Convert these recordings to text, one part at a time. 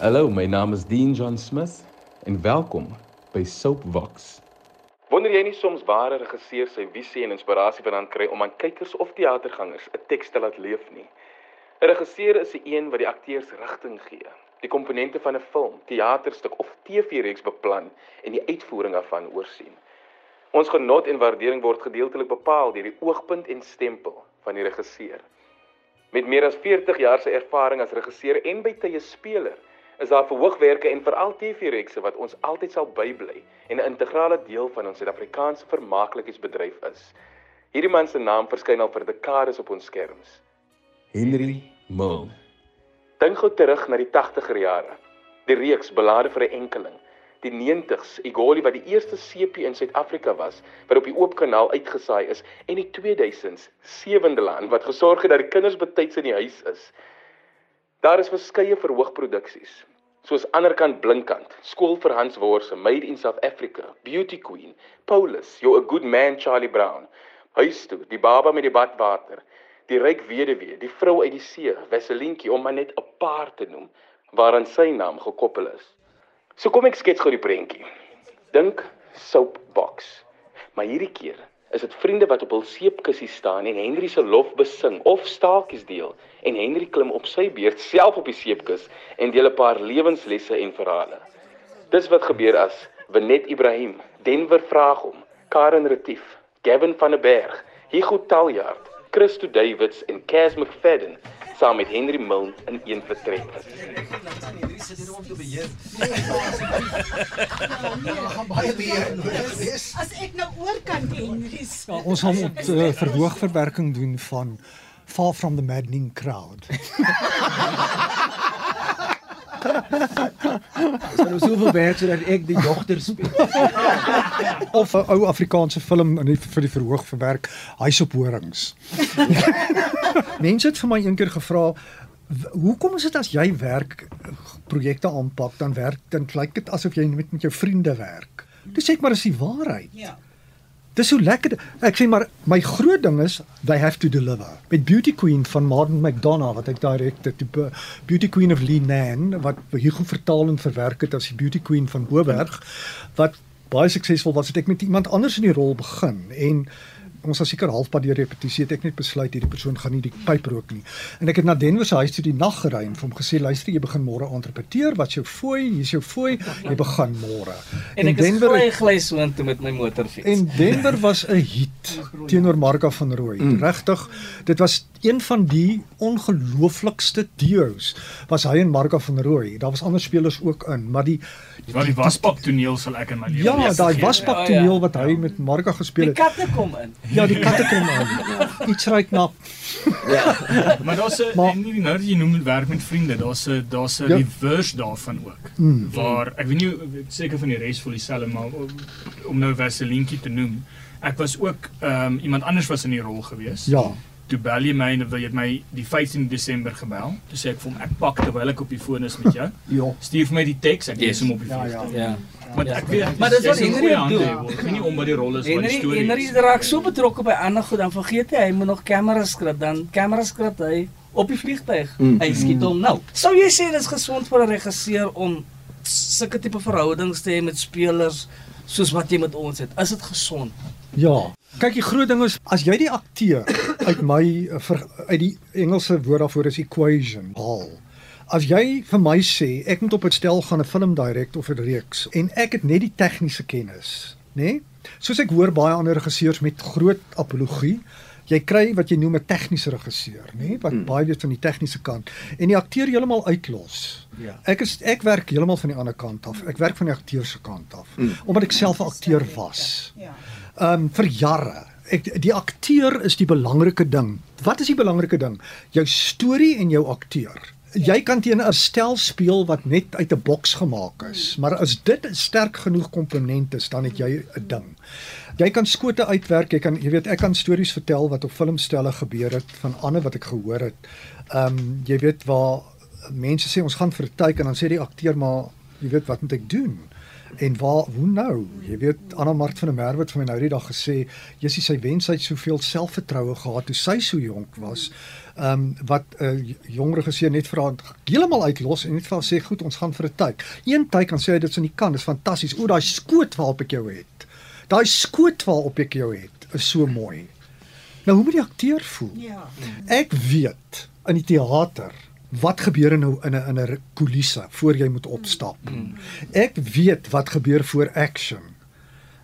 Hallo, my naam is Dean John Smith en welkom by Soapbox. Wonder jy nie soms waar 'n regisseur sy visie en inspirasie vandaan kry om aan kykers of teatergangers 'n teks te laat leef nie? 'n Regisseur is 'n een wat die akteurs rigting gee, die komponente van 'n film, teaterstuk of TV-reeks beplan en die uitvoering daarvan oorsien. Ons genot en waardering word gedeeltelik bepaal deur die oogpunt en stempel van die regisseur. Met meer as 40 jaar se ervaring as regisseur en by tye speler, is daar verhoogwerke en veral TV-rekse wat ons altyd sal bybly en 'n integrale deel van ons Suid-Afrikaanse vermaaklikheidsbedryf is. Hierdie man se naam verskyn al vir dekades op ons skerms. Henry Milne. Dink gou terug na die 80er jare. Die reeks Belade vir 'n enkeling die 90s Igoli wat die eerste sepie in Suid-Afrika was wat op die oop kanaal uitgesaai is en die 2000s Sewende Land wat gesorg het dat die kinders betyds in die huis is. Daar is verskeie verhoogproduksies soos Anderkant Blinkkant, Skool vir Hans Worse, Made in South Africa, Beauty Queen, Paulus, You're a Good Man Charlie Brown, Huis toe, Die Baba met die Badwater, Die Ryk Weduwee, Die Vrou uit die See, Wesselientjie om maar net 'n paar te noem waaraan sy naam gekoppel is. So kom ek skets gou die prentjie. Dink Soapbox. Maar hierdie keer is dit vriende wat op hul seepkussie staan en Henry se lof besing of staaltjies deel en Henry klim op sy beurt self op die seepkus en deel 'n paar lewenslesse en verhale. Dis wat gebeur as Wenet Ibrahim, Denver vraag hom, Karen Retief, Gavin van der Berg, Hugo Taljaard, Christo Davids en Cas McFadden saam met Henry Milne in een vertrek is. As ek nou oor kan Henry. Ja, ons gaan op uh, verhoogverwerking doen van Far from the Maddening Crowd. Is daar soveel werk sodat ek die dogter speel? of 'n ou Afrikaanse film in die, vir die verhoog verwerk, Huis op Horings. Mense het vir my eendag gevra Hoekom is dit as jy werk projekte aanpak dan werk dan lyk dit asof jy met met jou vriende werk. Dis sê ek maar is die waarheid. Ja. Dis so lekker. Ek sê maar my groot ding is they have to deliver. Met Beauty Queen van Martin McDonagh wat ek direk die tipe Beauty Queen of Lee Nan wat Hugo vertaal en verwerk het as die Beauty Queen van Boberg wat baie suksesvol was het ek met iemand anders in die rol begin en ons was seker halfpad deur repetisie het ek net besluit hierdie persoon gaan nie die pyp rook nie. En ek het na Denver se huis toe die nag gery en vir hom gesê luister jy begin môre interpreteer wat jou fooi, hier's jou fooi, jy begin môre. En ek Denver, is gly gly so intoe met my motorfiets. En Denver was 'n hit teenoor Marga van Rooi. Mm. Regtig, dit was een van die ongelooflikste duos was hy en Marga van Rooi. Daar was ander spelers ook in, maar die Wat die waspak toneel sal ek in my lewe. Ja, daai waspak toneel wat hy met Marga gespeel het. Die katte kom in. Ja, die katte kom in. Iets ryk na. Ja. maar daar's 'n nie nou dat jy noem werk met vriende, daar's 'n daar's 'n ja. reverse daarvan ook. Mm. Waar ek weet nie seker van die res vol dieselfde maar om, om nou Vaselientjie te noem. Ek was ook ehm um, iemand anders was in die rol gewees. Ja toe bel jy my en wil jy my die 15 Desember gebel. Toe sê ek vir hom ek pak terwyl ek op die foon is met jou. ja. Stuur vir my die teks, ek lees hom op die foon. Ja, ja. ja. Maar ek weet Maar dit was Henry doen. Ek weet nie om wat die rol is van die storie. Henry raak so betrokke by ander goed dan vergeet hy hy moet nog kamera skrip dan kamera skrip hy op die vliegtyg. Mm. Hy skiet hom nou. Sou jy sê dit is gesond vir 'n regisseur om sulke tipe verhoudings te hê met spelers soos wat jy met ons het? Is dit gesond? Ja. Kyk, die groot ding is as jy die akteur uit my eh, vir, uit die Engelse woord daarvoor is equation haal. As jy vir my sê ek moet op 'n stel gaan 'n film direk of 'n reeks en ek het net die tegniese kennis, nê? Nee? Soos ek hoor baie ander regisseurs met groot apologie, jy kry wat jy noem 'n tegniese regisseur, nê, nee? wat hmm. baie weet van die tegniese kant en die akteur heeltemal uitlos. Ja. Ek is ek werk heeltemal van die ander kant af. Ek werk van die akteur se kant af hmm. omdat ek self 'n akteur was. Ja. Ehm um, vir jare. Ek die akteur is die belangrike ding. Wat is die belangrike ding? Jou storie en jou akteur. Ja. Jy kan teen 'n stel speel wat net uit 'n boks gemaak is, hmm. maar as dit 'n sterk genoeg komponent is, dan het jy 'n ding. Jy kan skote uitwerk, jy kan jy weet ek kan stories vertel wat op filmstelle gebeur het van ander wat ek gehoor het. Ehm um, jy weet waar mense sê ons gaan vir 'n tyd en dan sê die akteur maar jy weet wat moet ek doen? En waar hoe nou? Jy weet Anna Mart van der Merwe het vir my nou die dag gesê, Jessie sy wens hy het soveel selfvertroue gehad toe sy so jonk was. Ehm um, wat 'n uh, jong regisseur net haar heeltemal uitlos en net haar sê, "Goed, ons gaan vir 'n tyd." Een tyd kan sê hy dit so nie kan, dis fantasties. O, daai skoot waarop ek jou het. Daai skoot waarop ek jou het, is so mooi. Nou hoe moet die akteur voel? Ja. Ek weet in die teater wat gebeur in 'n in 'n in 'n kulisse voor jy moet opstap. Ek weet wat gebeur voor action.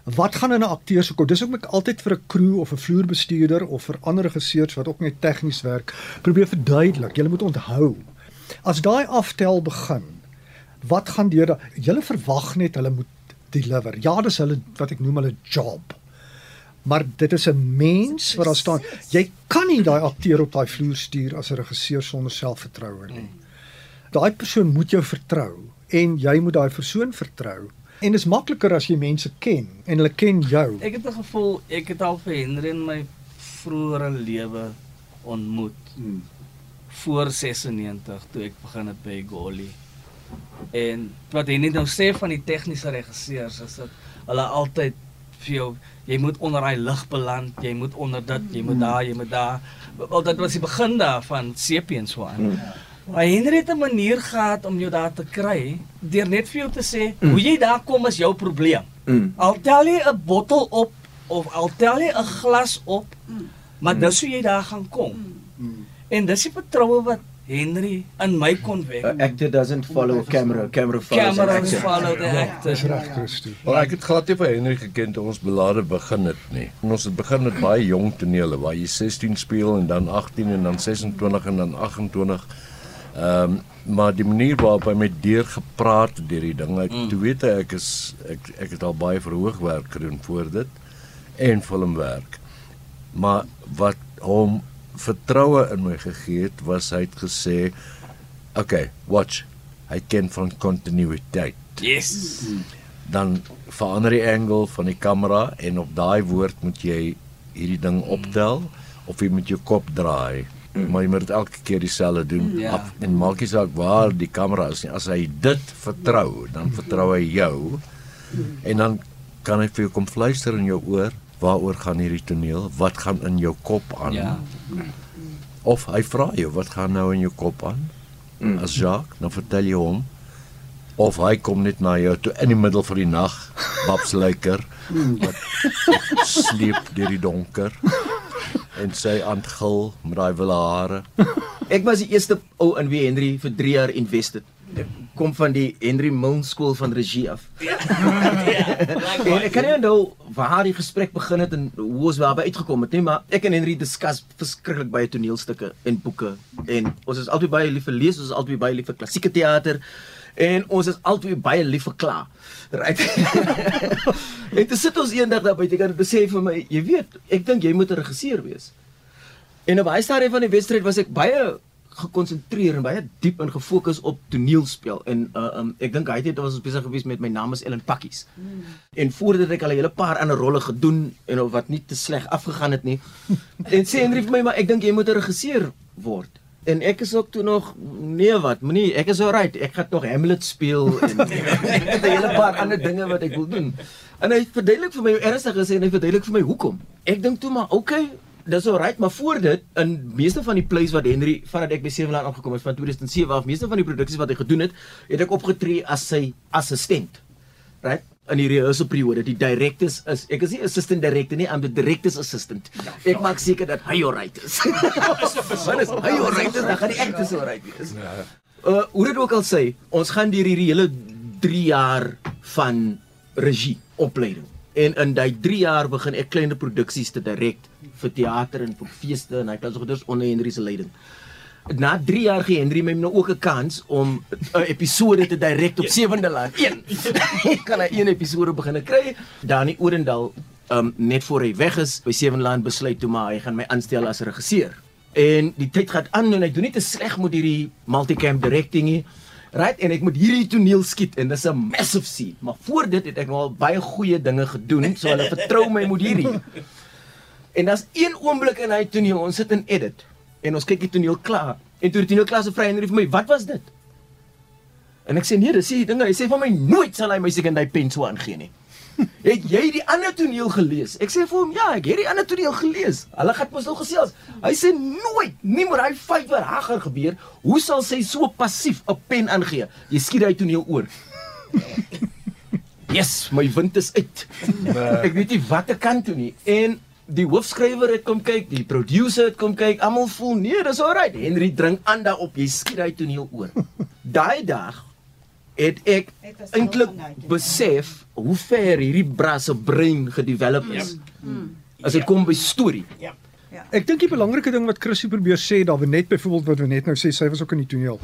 Wat gaan in 'n akteur se kop? Dis ook ek altyd vir 'n crew of 'n vloerbestuurder of vir ander regisseurs wat ook net tegnies werk, probeer verduidelik. Jy moet onthou. As daai aftel begin, wat gaan deur? Jy verwag net hulle moet deliver. Ja, dis hulle wat ek noem hulle job. Maar dit is 'n mens wat daar staan. Jy kan nie daai akteur op daai vloer stuur as 'n regisseur sonder selfvertroue nie. Daai persoon moet jou vertrou en jy moet daai persoon vertrou. En dit is makliker as jy mense ken en hulle ken jou. Ek het 'n gevoel ek het al vir Henry in my vroeëre lewe ontmoet. Hmm. Voor 96 toe ek begin het by Goli. En wat hy net nou sê van die tegniese regisseurs is dat hulle altyd vir jou jy moet onder daai lig beland, jy moet onder dit, jy moet daar, jy moet daar. Wel dit was die begin daarvan en so aan. Hmm. Maar Henry het 'n manier gehad om jou daar te kry deur net vir jou te sê mm. hoe jy daar kom is jou probleem. Mm. Al tel jy 'n bottel op of al tel jy 'n glas op, mm. maar dis hoe jy daar gaan kom. Mm. En dis die vertroue wat Henry in my kon wek. Uh, actor doesn't follow camera, camera follows camera actor. follow the actor. Dis reg, Christo. Wel ek het glad nie vir Henry geken toe ons belade begin het nie. En ons het begin met baie jong tonele waar jy 16 speel en dan 18 en dan 26 en dan 28. Ehm um, maar die manier waarop hy met deur gepraat het deur die ding, ek mm. toe weet hy ek is ek ek het al baie verhoogwerk gedoen voor dit en filmwerk. Maar wat hom vertroue in my gegee het, was hy het gesê, "Okay, watch. Hy ken van kontinuïteit." Yes. Dan verander die angle van die kamera en op daai woord moet jy hierdie ding optel of jy met jou kop draai. Maar jy moet dit elke keer dieselfde doen Ja. Af- en maak nie saak waar die kamera is nie. As hy dit vertrou, dan vertrou hy jou. En dan kan hy vir jou kom fluister in jou oor, waaroor gaan hierdie toneel? Wat gaan in jou kop aan? Ja. Of hy vra jou, wat gaan nou in jou kop aan? As Jacques, dan vertel jy hom of hy kom net na jou toe in die middel van die nag, Babs Luiker, wat sleep deur die donker en sy aandgil met daai wille hare. Ek was die eerste ou in wie Henry vir 3 jaar invested. Kom van die Henry Milne skool van regie af. en ek kan nie onthou waar die gesprek begin het en hoe ons daarby uitgekom het nie, maar ek en Henry discuss verskriklik baie toneelstukke en boeke en ons is altyd baie lief vir lees, ons is altyd baie lief vir klassieke teater en ons is altyd baie lief vir kla. Right. en toe sit ons eendag daar buite kan dit sê vir my, jy weet, ek dink jy moet 'n regisseur wees. En op baie stadium van die wedstryd was ek baie gekonsentreer en baie diep en gefokus op toneelspel en uh, um, ek dink hy het ons besig gewees met my naam is Ellen Pakkies. Mm. En voordat ek al 'n hele paar ander rolle gedoen en of wat nie te sleg afgegaan het nie. en sê Henry vir my maar ek dink jy moet 'n regisseur word. En ek is ook toe nog nee wat, moenie, ek is alright. Ek gaan nog Hamlet speel en ek het 'n hele paar ander dinge wat ek wil doen. En hy verduidelik vir my hoe ernstig is en hy verduidelik vir my hoekom. Ek dink toe maar, okay, dis alright, maar voor dit in meeste van die plays wat Henry vandat ek by Seweland aangekom het van 2007 af, meeste van die produksies wat hy gedoen het, het ek opgetree as sy assistent. Right? in die rehearsal periode die directors is ek is nie assistant director nie I'm the director's assistant. Ek maak seker dat hy alright is. Want as hy alright is dan gaan die actors alright wees. Uh, hoe dit ook al sê ons gaan deur hierdie hele 3 jaar van regie opleiding en in daai 3 jaar begin ek kleiner produksies te direk vir teater en vir feeste en hy kan so goeders onder Henry se leiding na 3 jaar gee Henry my nou ook 'n kans om 'n episode te direk op Sewende Land. 1. kan hy een episode begin kry. Dani Orendal um net voor hy weg is by Sewende Land besluit toe maar hy gaan my aanstel as regisseur. En die tyd gaan aan en hy doen nie te sleg met hierdie multicam directing nie. Right en ek moet hierdie toneel skiet en dis 'n massive scene. Maar voor dit het ek nou al baie goeie dinge gedoen, so hulle vertrou my met hierdie. En daar's een oomblik in hy toneel, ons sit in edit en ons kyk die toneel klaar. En toe die toneel klaar se vry en hy vir my, "Wat was dit?" En ek sê nee, dis die ding. Hy sê van my nooit sal hy my seker daai pen so aangee nie. Het jy die ander toneel gelees? Ek sê vir hom, ja, ek het die ander toneel gelees. Hulle gaan mos nou gesels. Hy sê nooit, nie met daai vyfer hagger gebeur. Hoe sal sy so passief 'n pen aangee? Jy skiet daai toneel oor. Yes, my wind is uit. ek weet nie wat ek kan doen nie. En die hoofskrywer het kom kyk, die producer het kom kyk, almal voel nee, dis alright. Henry drink aan daarop, jy skiet daai toneel oor. Daai dag het ek eintlik ja. besef hoe ver hierdie bra se brein gedevelop is. As dit kom by storie. Ek dink die belangrike ding wat Chrissy probeer sê, daar we net byvoorbeeld wat we net nou sê, sy was ook in die toneel.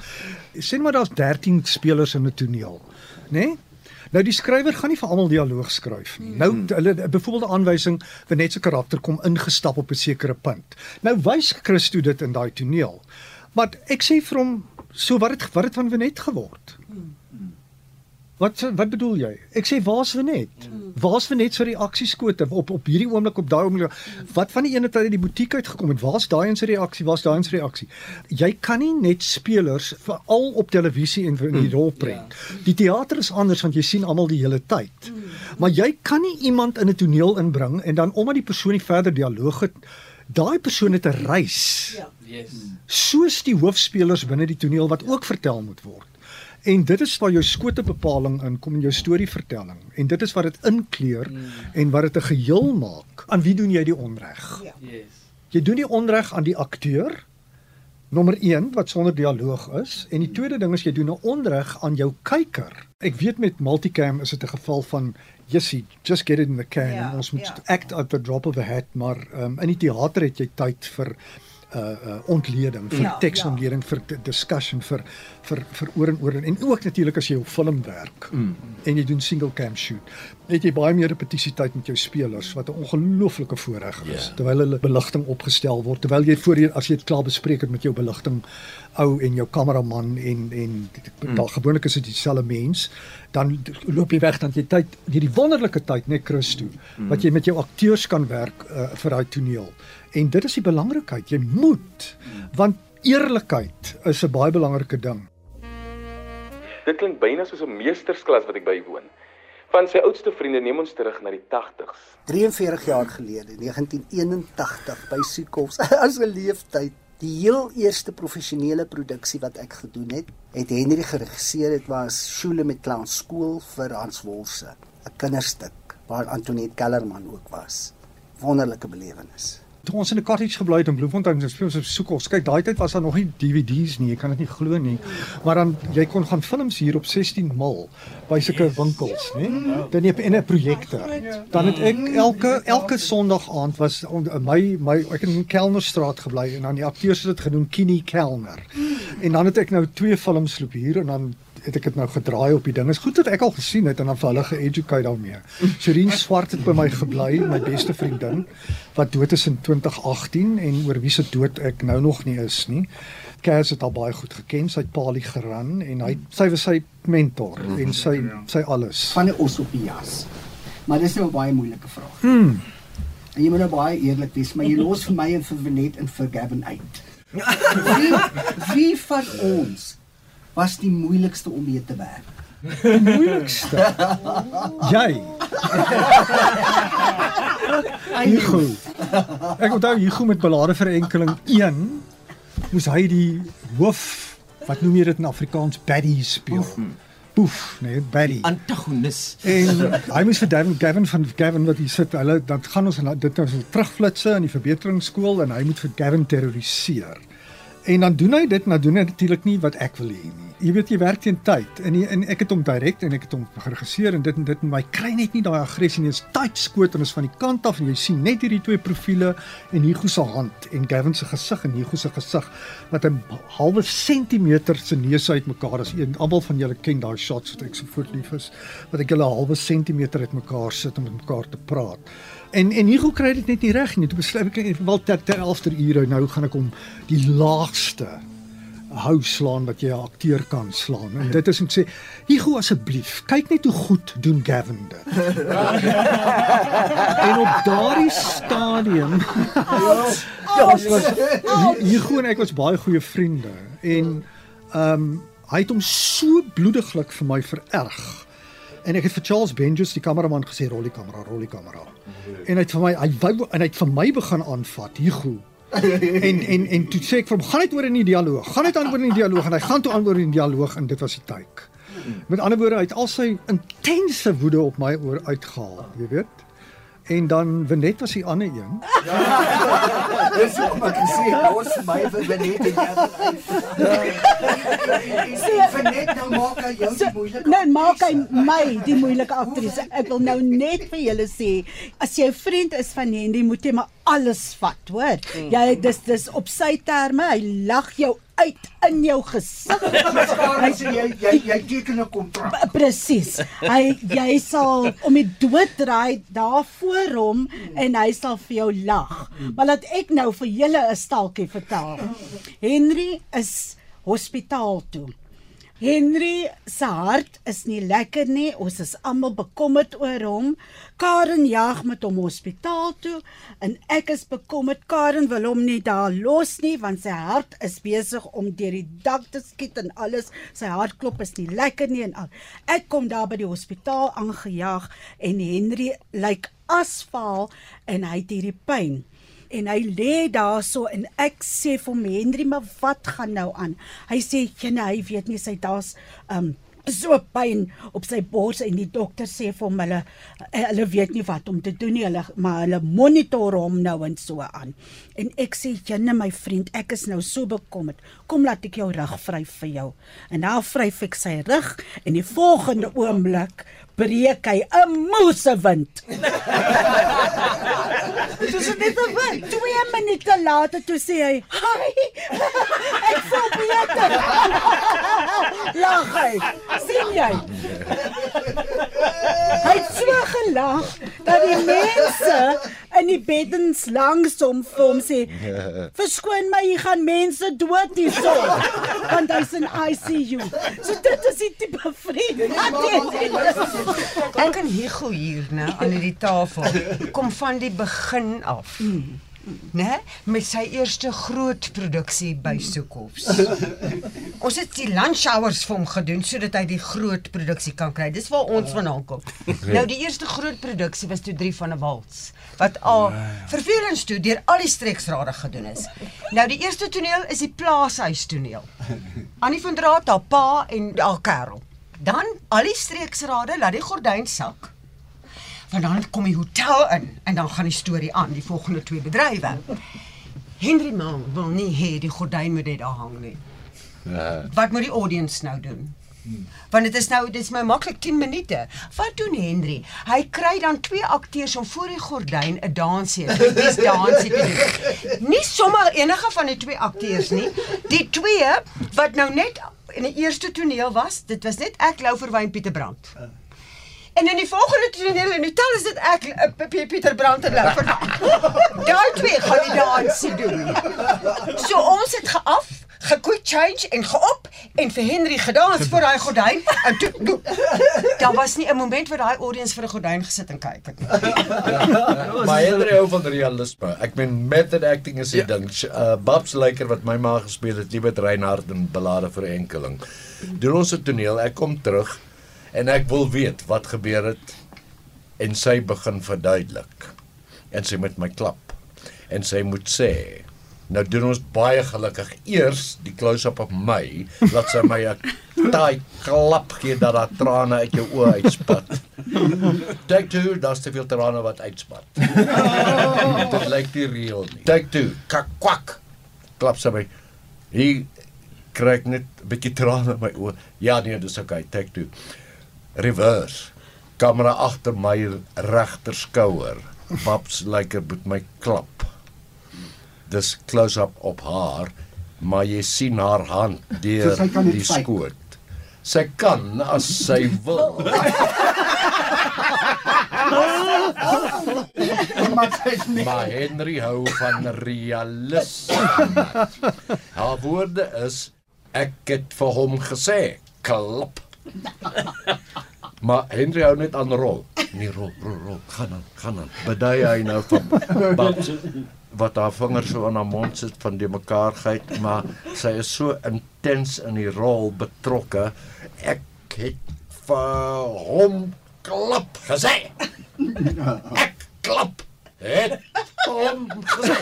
Sê net maar daar's 13 spelers in 'n toneel, né? Nee? Nou die skrywer gaan nie vir almal dialoog skryf nie. Nou t- hulle byvoorbeeld 'n aanwysing vir net se karakter kom ingestap op 'n sekere punt. Nou wys Christo dit in daai toneel. Maar ek sê vir hom, so wat het wat het van Wenet geword? Wat wat bedoel jy? Ek sê waar's Wenet? Waar's Wenet se reaksieskote op op hierdie oomblik op daai oomblik? Wat van die ene tyd uit die butiek uitgekom het? Waar's daai se reaksie? Waar's daai se reaksie? Jy kan nie net spelers veral op televisie en in die rol bring. Die teater is anders want jy sien almal die hele tyd. Maar jy kan nie iemand in 'n toneel inbring en dan omdat die persoon nie verder dialoog het daai persoon het 'n reis. Ja. Yes. Soos die hoofspelers binne die toneel wat ook vertel moet word. En dit is waar jou skotebepaling inkom in jou storievertelling en dit is wat dit inkleur mm. en wat dit 'n geheel maak. Aan wie doen jy die onreg? Ja. Yes. Jy doen die onreg aan die akteur nommer 1 wat sonder dialoog is en die tweede ding is jy doen 'n onreg aan jou kyker. Ek weet met multicam is dit 'n geval van Jessie, just get it in the can Ja, en ons moet ja. act at the drop of a hat, maar um, in die teater het jy tyd vir uh uh ontleding, vir Ja, teksontleding, vir di- discussion, vir vir vir oor en oor en, en ook natuurlik as jy op film werk mm. en jy doen single cam shoot. Het jy baie meer repetisietyd met jou spelers wat 'n ongelooflike voorreg is Ja. terwyl hulle beligting opgestel word, terwyl jy voor jy as jy dit klaar bespreek het met jou beligting ou en jou kameraman en en mm. wel gewoonlik is dit dieselfde mens, dan loop jy weg dan jy tyd hierdie wonderlike tyd net Christo mm. wat jy met jou akteurs kan werk uh, vir daai toneel. En dit is die belangrikheid. Jy moet want eerlikheid is 'n baie belangrike ding. Dit klink byna soos 'n meestersklas wat ek bywoon. Van sy oudste vriende neem ons terug na die 80s. 43 jaar gelede, 1981 by Sukoffs as 'n leeftyd die heel eerste professionele produksie wat ek gedoen het, het Henry geregisseer. Dit was Skole met Clown skool vir Hans Wolse, 'n kinderstuk waar Antoinette Kellerman ook was. Wonderlike belewenis. Toe ons in 'n cottage gebly het in Bloemfontein, ons speel ons op Soekos. Kyk, daai tyd was daar nog nie DVD's nie, jy kan dit nie glo nie. Maar dan jy kon gaan films hier op 16 mil by sulke winkels, né? Dan jy in 'n projektor. Dan het ek elke elke Sondag aand was on- my my ek het in Kelnerstraat gebly en dan die akteurs het dit genoem Kini Kelner. En dan het ek nou twee films loop hier en dan het ek dit nou gedraai op die ding. Is goed dat ek al gesien het en dan vir hulle ge-educate daarmee. Shireen Swart het by my gebly, my beste vriendin wat dood is in 2018 en oor wie se dood ek nou nog nie is nie. Kers het al baie goed geken, sy het Pali geran en hy sy was sy mentor en sy sy alles. van 'n os op die jas. Maar dis nou 'n baie moeilike vraag. Hmm. En jy moet nou baie eerlik wees, maar jy los vir my en vir Venet en vir Gavin uit. Wie wie van ons was die moeilikste om mee te werk? Die moeilikste. Jy. Hugo. Ek onthou Hugo met belade verenkeling 1 moes hy die hoof wat noem jy dit in Afrikaans baddie speel. Boef, nee, baddie. Antagonis. En hy moes vir Gavin Gavin van Gavin wat hier sit. Hulle dan gaan ons dit nou so terugflitse in die verbeteringsskool en hy moet vir Gavin terroriseer. En dan doen hy dit, maar doen hy natuurlik nie wat ek wil hê nie. Jy weet jy werk teen tyd en, die, en ek het hom direk en ek het hom geregisseer en dit en dit en my kry net nie daai aggressie nie. Dit is tight skoot en is van die kant af en jy sien net hierdie twee profile en Hugo se hand en Gavin se gesig en Hugo se gesig wat 'n halwe sentimeter se neus uitmekaar is. Een almal van julle ken daai shots wat ek so voortlief is wat ek hulle 'n halwe sentimeter uitmekaar sit om met mekaar te praat. En en Hugo kry dit net nie reg nie. Toe besluit ek wel ter, ter 11 ure nou gaan ek hom die laagste hou slaan wat jy 'n akteur kan slaan. En dit is om te sê, Hugo asseblief, kyk net hoe goed doen Gavin dit. en op daardie stadium ja, ons was Hugo en ek was baie goeie vriende en ehm um, Hy het hom so bloediglik vir my vererg. En ek het vir Charles Benjus die kameraman gesê rol die kamera, rol die kamera. En hy het vir my hy wou en hy het vir my begin aanvat, Hugo. en en en toe sê ek vir hom, gaan net oor in die dialoog. Gaan net aan oor in die dialoog en hy gaan toe aan oor in die dialoog en dit was die tyd. Met ander woorde, hy het al sy intense woede op my oor uitgehaal, jy weet. En dan Wenet was die ander een. Ja. Dis hoe ek sê, ons my vir Wenet en jy. Wenet nou maak hy jou die moeilike. Nou maak hy my die moeilike aktrise. Ek wil nou net vir julle sê, as jy 'n vriend is van Henry, moet jy maar alles vat, hoor. Mm. Jy dis dis op sy terme, hy lag jou uit in jou gesig. Hy sê jy jy jy teken 'n kontrak. Presies. Hy jy sal om die dood draai daar voor hom en hy sal vir jou lag. Maar laat ek nou vir julle 'n staaltjie vertel. Henry is hospitaal toe. Henry se hart is nie lekker nie. Ons is almal bekommerd oor hom. Karen jag met hom hospitaal toe en ek is bekommerd. Karen wil hom nie daar los nie want sy hart is besig om deur die dak te skiet en alles. Sy hartklop is nie lekker nie en al. Ek kom daar by die hospitaal aangejaag en Henry lyk asfaal en hy het hierdie pyn en hy lê daarso en ek sê vir hom Henry maar wat gaan nou aan? Hy sê jene hy weet nie sy daar's um so pyn op sy bors. En die dokter sê vir hom hulle eh, hulle weet nie wat om te doen nie. Hulle maar hulle monitor hom nou en so aan. En ek sê jene my vriend ek is nou so bekommerd. Kom laat ek jou rug vryf vir jou. En nou vryf ek sy rug en die volgende oomblik breek hy 'n moesewind Dis net 'n wind. Twee minute later toe sê hy, "Hi, ek voel beter." Lag hy. sien jy? Hy het so gelag dat die mense in die beddens langs hom vir hom sê, "Verskoon my, hier gaan mense dood hierso." Want hy's in ICU. So dit is die tipe vriend. Ek en Hugo hier, né, aan hierdie tafel kom van die begin af. Né? Met sy eerste groot produksie by Soekhoffs. Ons het die lunch hours vir hom gedoen sodat hy die groot produksie kan kry. Dis waar ons vandaan kom. Nou die eerste groot produksie was toe 3 van 'n wals wat al vervelend toe deur al die streeksrade gedoen is. Nou die eerste toneel is die plaashuis toneel. Annie van Draat, haar pa en haar kerel. Dan al die streeksrade laat die gordyn sak. Want dan kom die hotel in en dan gaan die storie aan, die volgende twee bedrywe. Henry Mang wil nie hê die gordyn moet net daar hang nie. Ja. Wat moet die audience nou doen? Want dit is nou dis my maklik 10 minute. Wat doen Henry? Hy kry dan twee akteurs om voor die gordyn 'n dansie, 'n dis dansie te doen. Nie sommer enige van die twee akteurs nie. Die twee wat nou net in die eerste toneel was, dit was net ek Louwerwyn Pieter Brandt. En in die volgende toneel in die tel is dit ek uh, Pieter Brandt en Louwer. Daai twee gaan die dansie doen. So ons het geaf, gequick change en geop en vir Henry gedans voor daai gordyn en toe, toe daar was nie 'n oomblik waar daai audience vir 'n gordyn gesit en kyk het nie. Maar Henry hou van realisme. Ek meen method acting is 'n ja. ding. Uh, Babs Lyker wat my ma gespeel het, Liebet Reinhardt in Ballade vir enkeling. Doen ons 'n toneel, ek kom terug en ek wil weet wat gebeur het en sy begin verduidelik. En sy met my klap. En sy moet sê Nou doen ons baie gelukkig eers die close-up op my, laat sy my 'n taai klap gee dat daar trane uit jou oë uitspat. Take two, daar's te veel trane wat uitspat. Dit lyk nie reël nie. Take two, kak kwak. Klap sy my. Hier kry ek net 'n bietjie trane in my oë. Ja nee, dis okay. Take two. Reverse. Kamera agter my regter skouer. Babs lyk like met my klap dis close-up op haar, maar jy sien haar hand deur So die fake. skoot. Sy kan as sy wil. Maar Henry hou van realisme. Haar woorde is ek het vir hom gesê, klap. Maar Henry hou net aan rol. Nee, rol, rol, rol. Gaan aan, gaan aan. Bedui hy nou van wat wat haar vingers so aan haar mond sit van die mekaarheid, maar sy is so intens in die rol betrokke. Ek het vir hom klap gesê. Ek klap. Het hom gesê.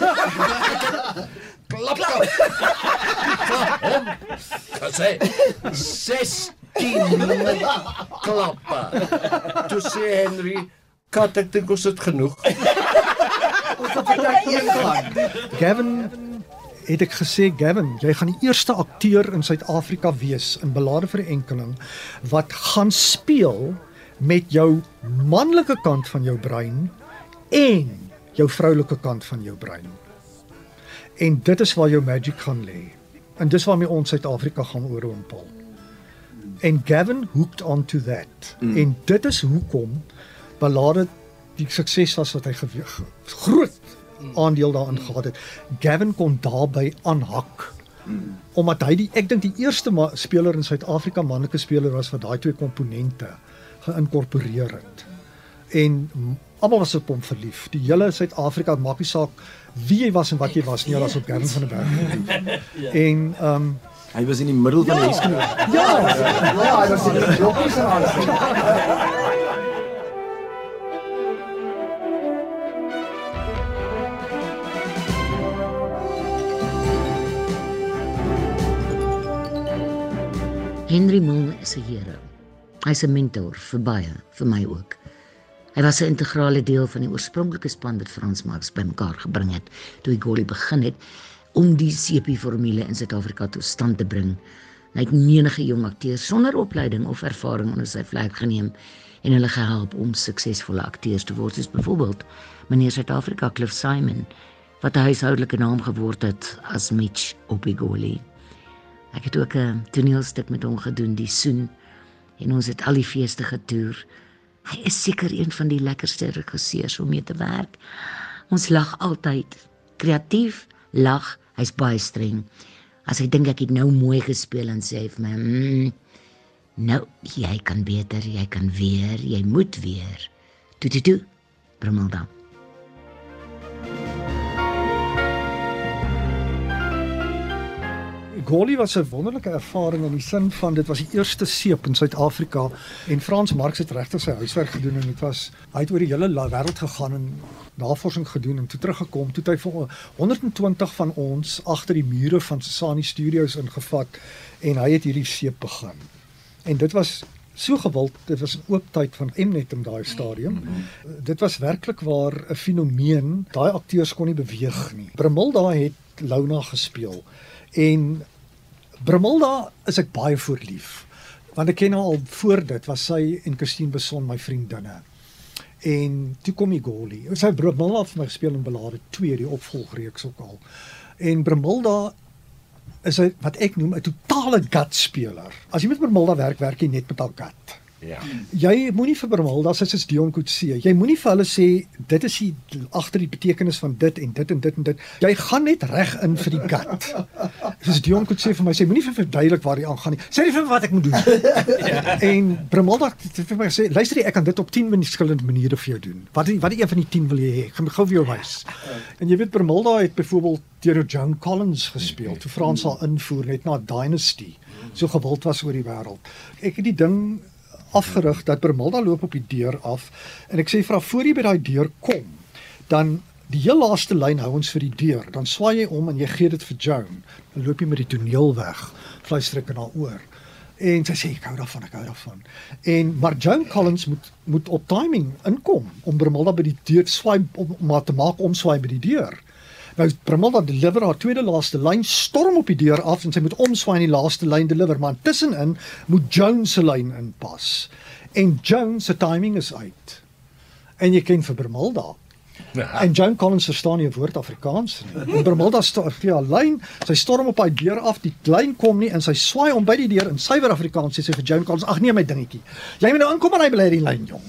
Klap. Klap hom gesê. 16 klappe. Toe sê Henry, "Kat, ek dink ons het genoeg." Gavin het ek gesê Gavin, jy gaan die eerste akteur in Suid-Afrika wees in Belade vir die Enkeling wat gaan speel met jou manlike kant van jou brein en jou vroulike kant van jou brein. En dit is waar jou magic gaan lê. En dis waarmee ons Suid-Afrika gaan oorrompel. En Gavin hooked onto that. Mm. En dit is hoekom Belade die sukses was wat hy gewig groot aandeel daarin gehad het. Gavin kon daarbey aanhak. Omdat hy die ek dink die eerste speler in Suid-Afrika manlike speler was wat daai twee komponente geïnkorporeer het. En almal was op hom verlief. Die hele Suid-Afrika maak nie saak wie jy was en wat jy was nie, hulle was op Gavin van der Berg verlief. En ehm um, hy was in die middel van die huisgenoot. Ja, ja, hy was in die jokkies en alles. Henry Milne is 'n hero. Hy's 'n mentor vir baie, vir my ook. Hy was 'n integrale deel van die oorspronklike span wat Frans Marx bymekaar gebring het toe hy Goli begin het om die CP formule in Suid-Afrika tot stand te bring. Hy het menige jong akteurs sonder opleiding of ervaring onder sy vlerk geneem en hulle gehelp om suksesvolle akteurs te word, soos byvoorbeeld meneer Suid-Afrika Cliff Simon wat 'n huishoudelike naam geword het as Mitch op die Goli. Ek het ook 'n toneelstuk met hom gedoen, die Soen, en ons het al die feeste getoer. Hy is seker een van die lekkerste regisseurs om mee te werk. Ons lag altyd. Kreatief, lag, hy's baie streng. As hy dink ek het nou mooi gespeel en sê vir my, mm, "Nou, jy kan beter, jy kan weer, jy moet weer." Toe toe toe. Brummel Goli was 'n wonderlike ervaring in die sin van dit was die eerste seep in Suid-Afrika en Frans Marx het regtig sy huiswerk gedoen en dit was hy het oor die hele wêreld gegaan en navorsing gedoen en toe teruggekom toe hy vir 120 van ons agter die mure van Sasani Studios ingevat en hy het hierdie seep begin. En dit was so gewild dit was 'n oop tyd van Mnet in daai stadium. Mm -hmm. Dit was werklik waar 'n fenomeen. Daai akteurs kon nie beweeg nie. Brimilda het Luna gespeel en Brimilda is ek baie voorlief. Want ek ken haar al voor dit was sy en Christine Beson my vriendinne. En toe kom die Goli. Sy Brimilda het vir my gespeel in Belade 2 die opvolgreeks ook al. En Brimilda is 'n wat ek noem 'n totale gut speler. As jy met Brimilda werk, werk jy net met haar gut. Ja. Jy moenie vir Bramhilda sê soos Dion Kutse. Jy moenie vir hulle sê dit is die agter die betekenis van dit en dit en dit en dit. Jy gaan net reg in vir die gat. Soos Dion Kutse vir my sê moenie vir verduidelik waar jy aangaan nie. Sê net vir wat ek moet doen. ja. En Bramhilda het vir my gesê, luister jy ek kan dit op 10 verskillende maniere vir jou doen. Wat wat een van die 10 wil jy hê? Ek gaan gou vir jou wys. En jy weet Bramhilda het byvoorbeeld deur John Collins gespeel. Toe Frans haar invoer net na Dynasty. So gewild was oor die wêreld. Ek het die ding afgerig dat Bermilda loop op die deur af en ek sê vra voor jy by daai deur kom dan die heel laaste lyn hou ons vir die deur. Dan swaai jy om en jy gee dit vir Joan. Dan loop jy met die toneel weg fluister ek in haar oor. En sy sê ek hou daarvan ek hou daarvan. En maar Joan Collins moet moet op timing inkom om Bermilda by die deur swaai om, om haar te maak omswaai by die deur Nou Brimmelda deliver haar tweede laaste lyn storm op die deur af en sy moet omswaai in die laaste lyn deliver maar tussenin moet Jones se lyn inpas. En Jones se timing is uit. En jy ken vir Brimmelda. Ja. En Joan Collins verstaan nie 'n woord Afrikaans nie. Staan vir haar lyn, sy storm op haar deur af, die lyn kom nie en sy swaai om by die deur in suiwer Afrikaans sê sy vir Joan Collins: "Ag nee my dingetjie. Jy moet nou inkom en hy bly die lyn jong."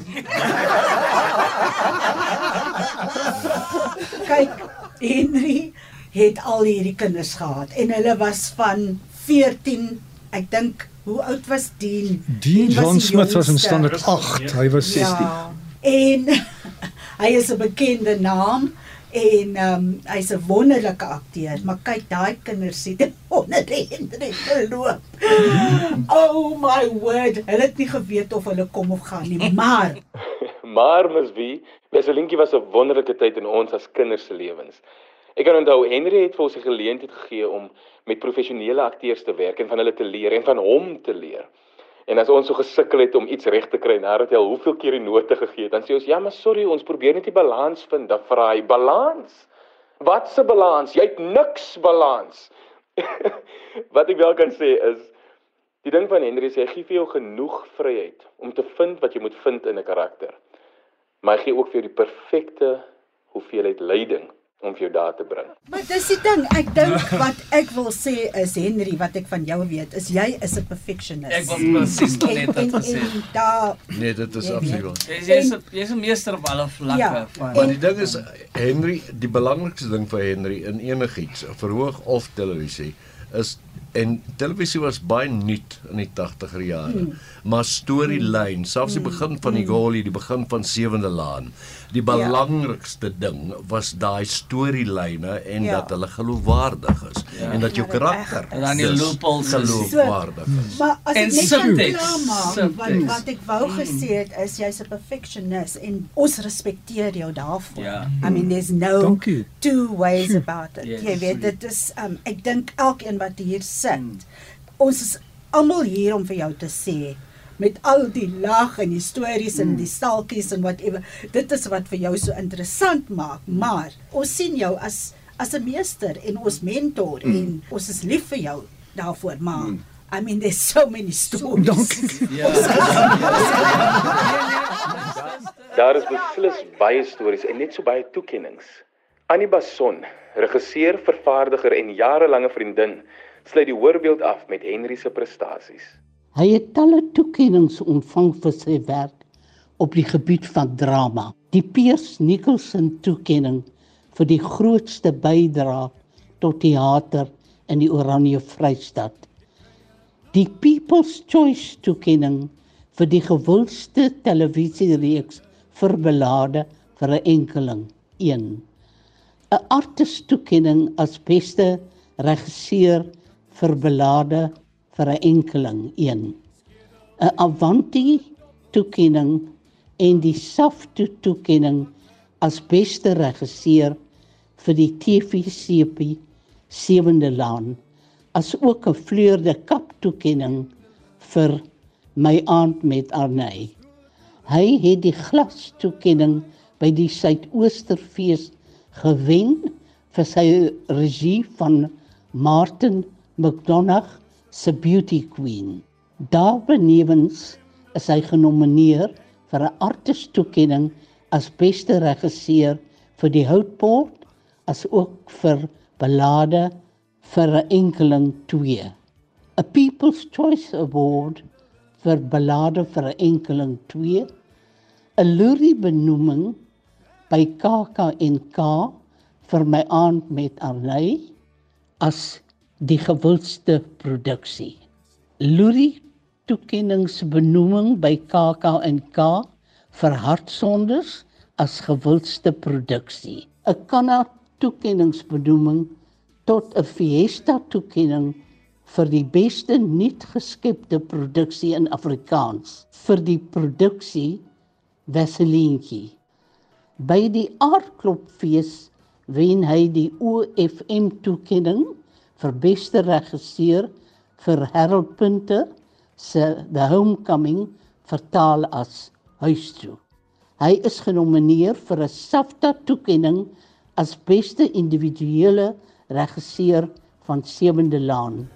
Kyk Henry het al hierdie kinders gehad en hulle was van 14, ek dink, hoe oud was Dean? Dean, Dean John Smith was in standaard 8. Hy was 16. Ja. En hy is 'n bekende naam en ehm um, hy's 'n wonderlike akteur, maar kyk daai kinders sien onder die Hendrik verloop. Oh my word, hulle het nie geweet of hulle kom of gaan nie, maar maar mens wie, Weselinkie was 'n wonderlike tyd in ons as kinders se lewens. Ek kan onthou Henry het vir ons die geleentheid gegee om met professionele akteurs te werk en van hulle te leer en van hom te leer. En as ons so gesukkel het om iets reg te kry nadat hy al hoeveel keer die note gegee het, dan sê ons ja, maar sorry, ons probeer net die balans vind. Dan vra hy balans. Wat se balans? Jy het niks balans. wat ek wel kan sê is die ding van Henry sê hy gee vir jou genoeg vryheid om te vind wat jy moet vind in 'n karakter. Maar hy gee ook vir jou die perfekte hoeveelheid leiding om vir jou daar te bring. Maar dis die ding, ek dink wat ek wil sê is Henry wat ek van jou weet, is jy is 'n perfectionist. Ek wil presies net dit gesê. Daar Nee, dit is absoluut. Jy's jy's 'n meester op alle vlakke Ja, van Maar die ding is Henry, die belangrikste ding vir Henry in enigiets, verhoog of televisie, is en televisie was baie nuut in die 80er jare. Mm. Maar storielyn, selfs die begin van die Goli, die begin van Sewende Laan. Die belangrikste ja. ding was daai storielyne en Ja. ja. dat hulle geloofwaardig is ja. en dat jou Ja, karakter En dan die loopholes geloofwaardig is. Maar as ek net kan klaarmaak wat wat ek wou gesê het is jy's 'n perfectionist en ons respekteer jou daarvoor. Ja. I mean there's no two ways about it. Yes. Jy weet dit is um, ek dink elkeen wat hier sit. Ons is almal hier om vir jou te sê met al die lag en die stories en die staaltjies en whatever. Dit is wat vir jou so interessant maak, maar ons sien jou as as 'n meester en ons mentor mm. en ons is lief vir jou daarvoor, maar mm. I mean there's so many stories. Dankie. Ja. Daar is beslis baie stories en net so baie toekennings. Annie Basson, regisseur, vervaardiger en jarelange vriendin, sluit die hoorbeeld af met Henry se prestasies. Hy het talle toekennings ontvang vir sy werk op die gebied van drama. Die Piers Nicholson toekenning vir die grootste bydrae tot teater in die Oranje Vrystaat. Die People's Choice toekenning vir die gewildste televisiereeks vir belade vir 'n enkeling 1. 'n Artist toekenning as beste regisseur vir belade vir 'n enkeling 1. 'n Avanti toekenning en die Safto toekenning as beste regisseur vir die TV-seepie Sewende Laan as ook 'n Fleur de Cap toekenning vir My aand met Arney. Hy het die glas toekenning by die Suidoosterfees gewen vir sy regie van Martin McDonagh se Beauty Queen. Daarbenewens is hy genomineer vir 'n artist toekenning as beste regisseur vir die Houtport as ook vir Ballade vir 'n enkeling 2. 'n People's Choice Award vir Ballade vir 'n enkeling 2. 'n Lurie benoeming by KAK&K vir my aand met Arley as die gewildste produksie. Lurie toekenningsbenoeming by KAK&K vir Hartsonders as gewildste produksie. 'n Kanna toekenningsbenoeming tot 'n Fiesta toekenning vir die beste nuut geskepte produksie in Afrikaans vir die produksie Wesselientjie. By die Aardklopfees wen hy die OFM toekenning vir beste regisseur vir Harold Punter se The Homecoming vertaal as Huis toe. Hy is genomineer vir 'n SAFTA toekenning as beste individuele regisseur van Sewende Laan.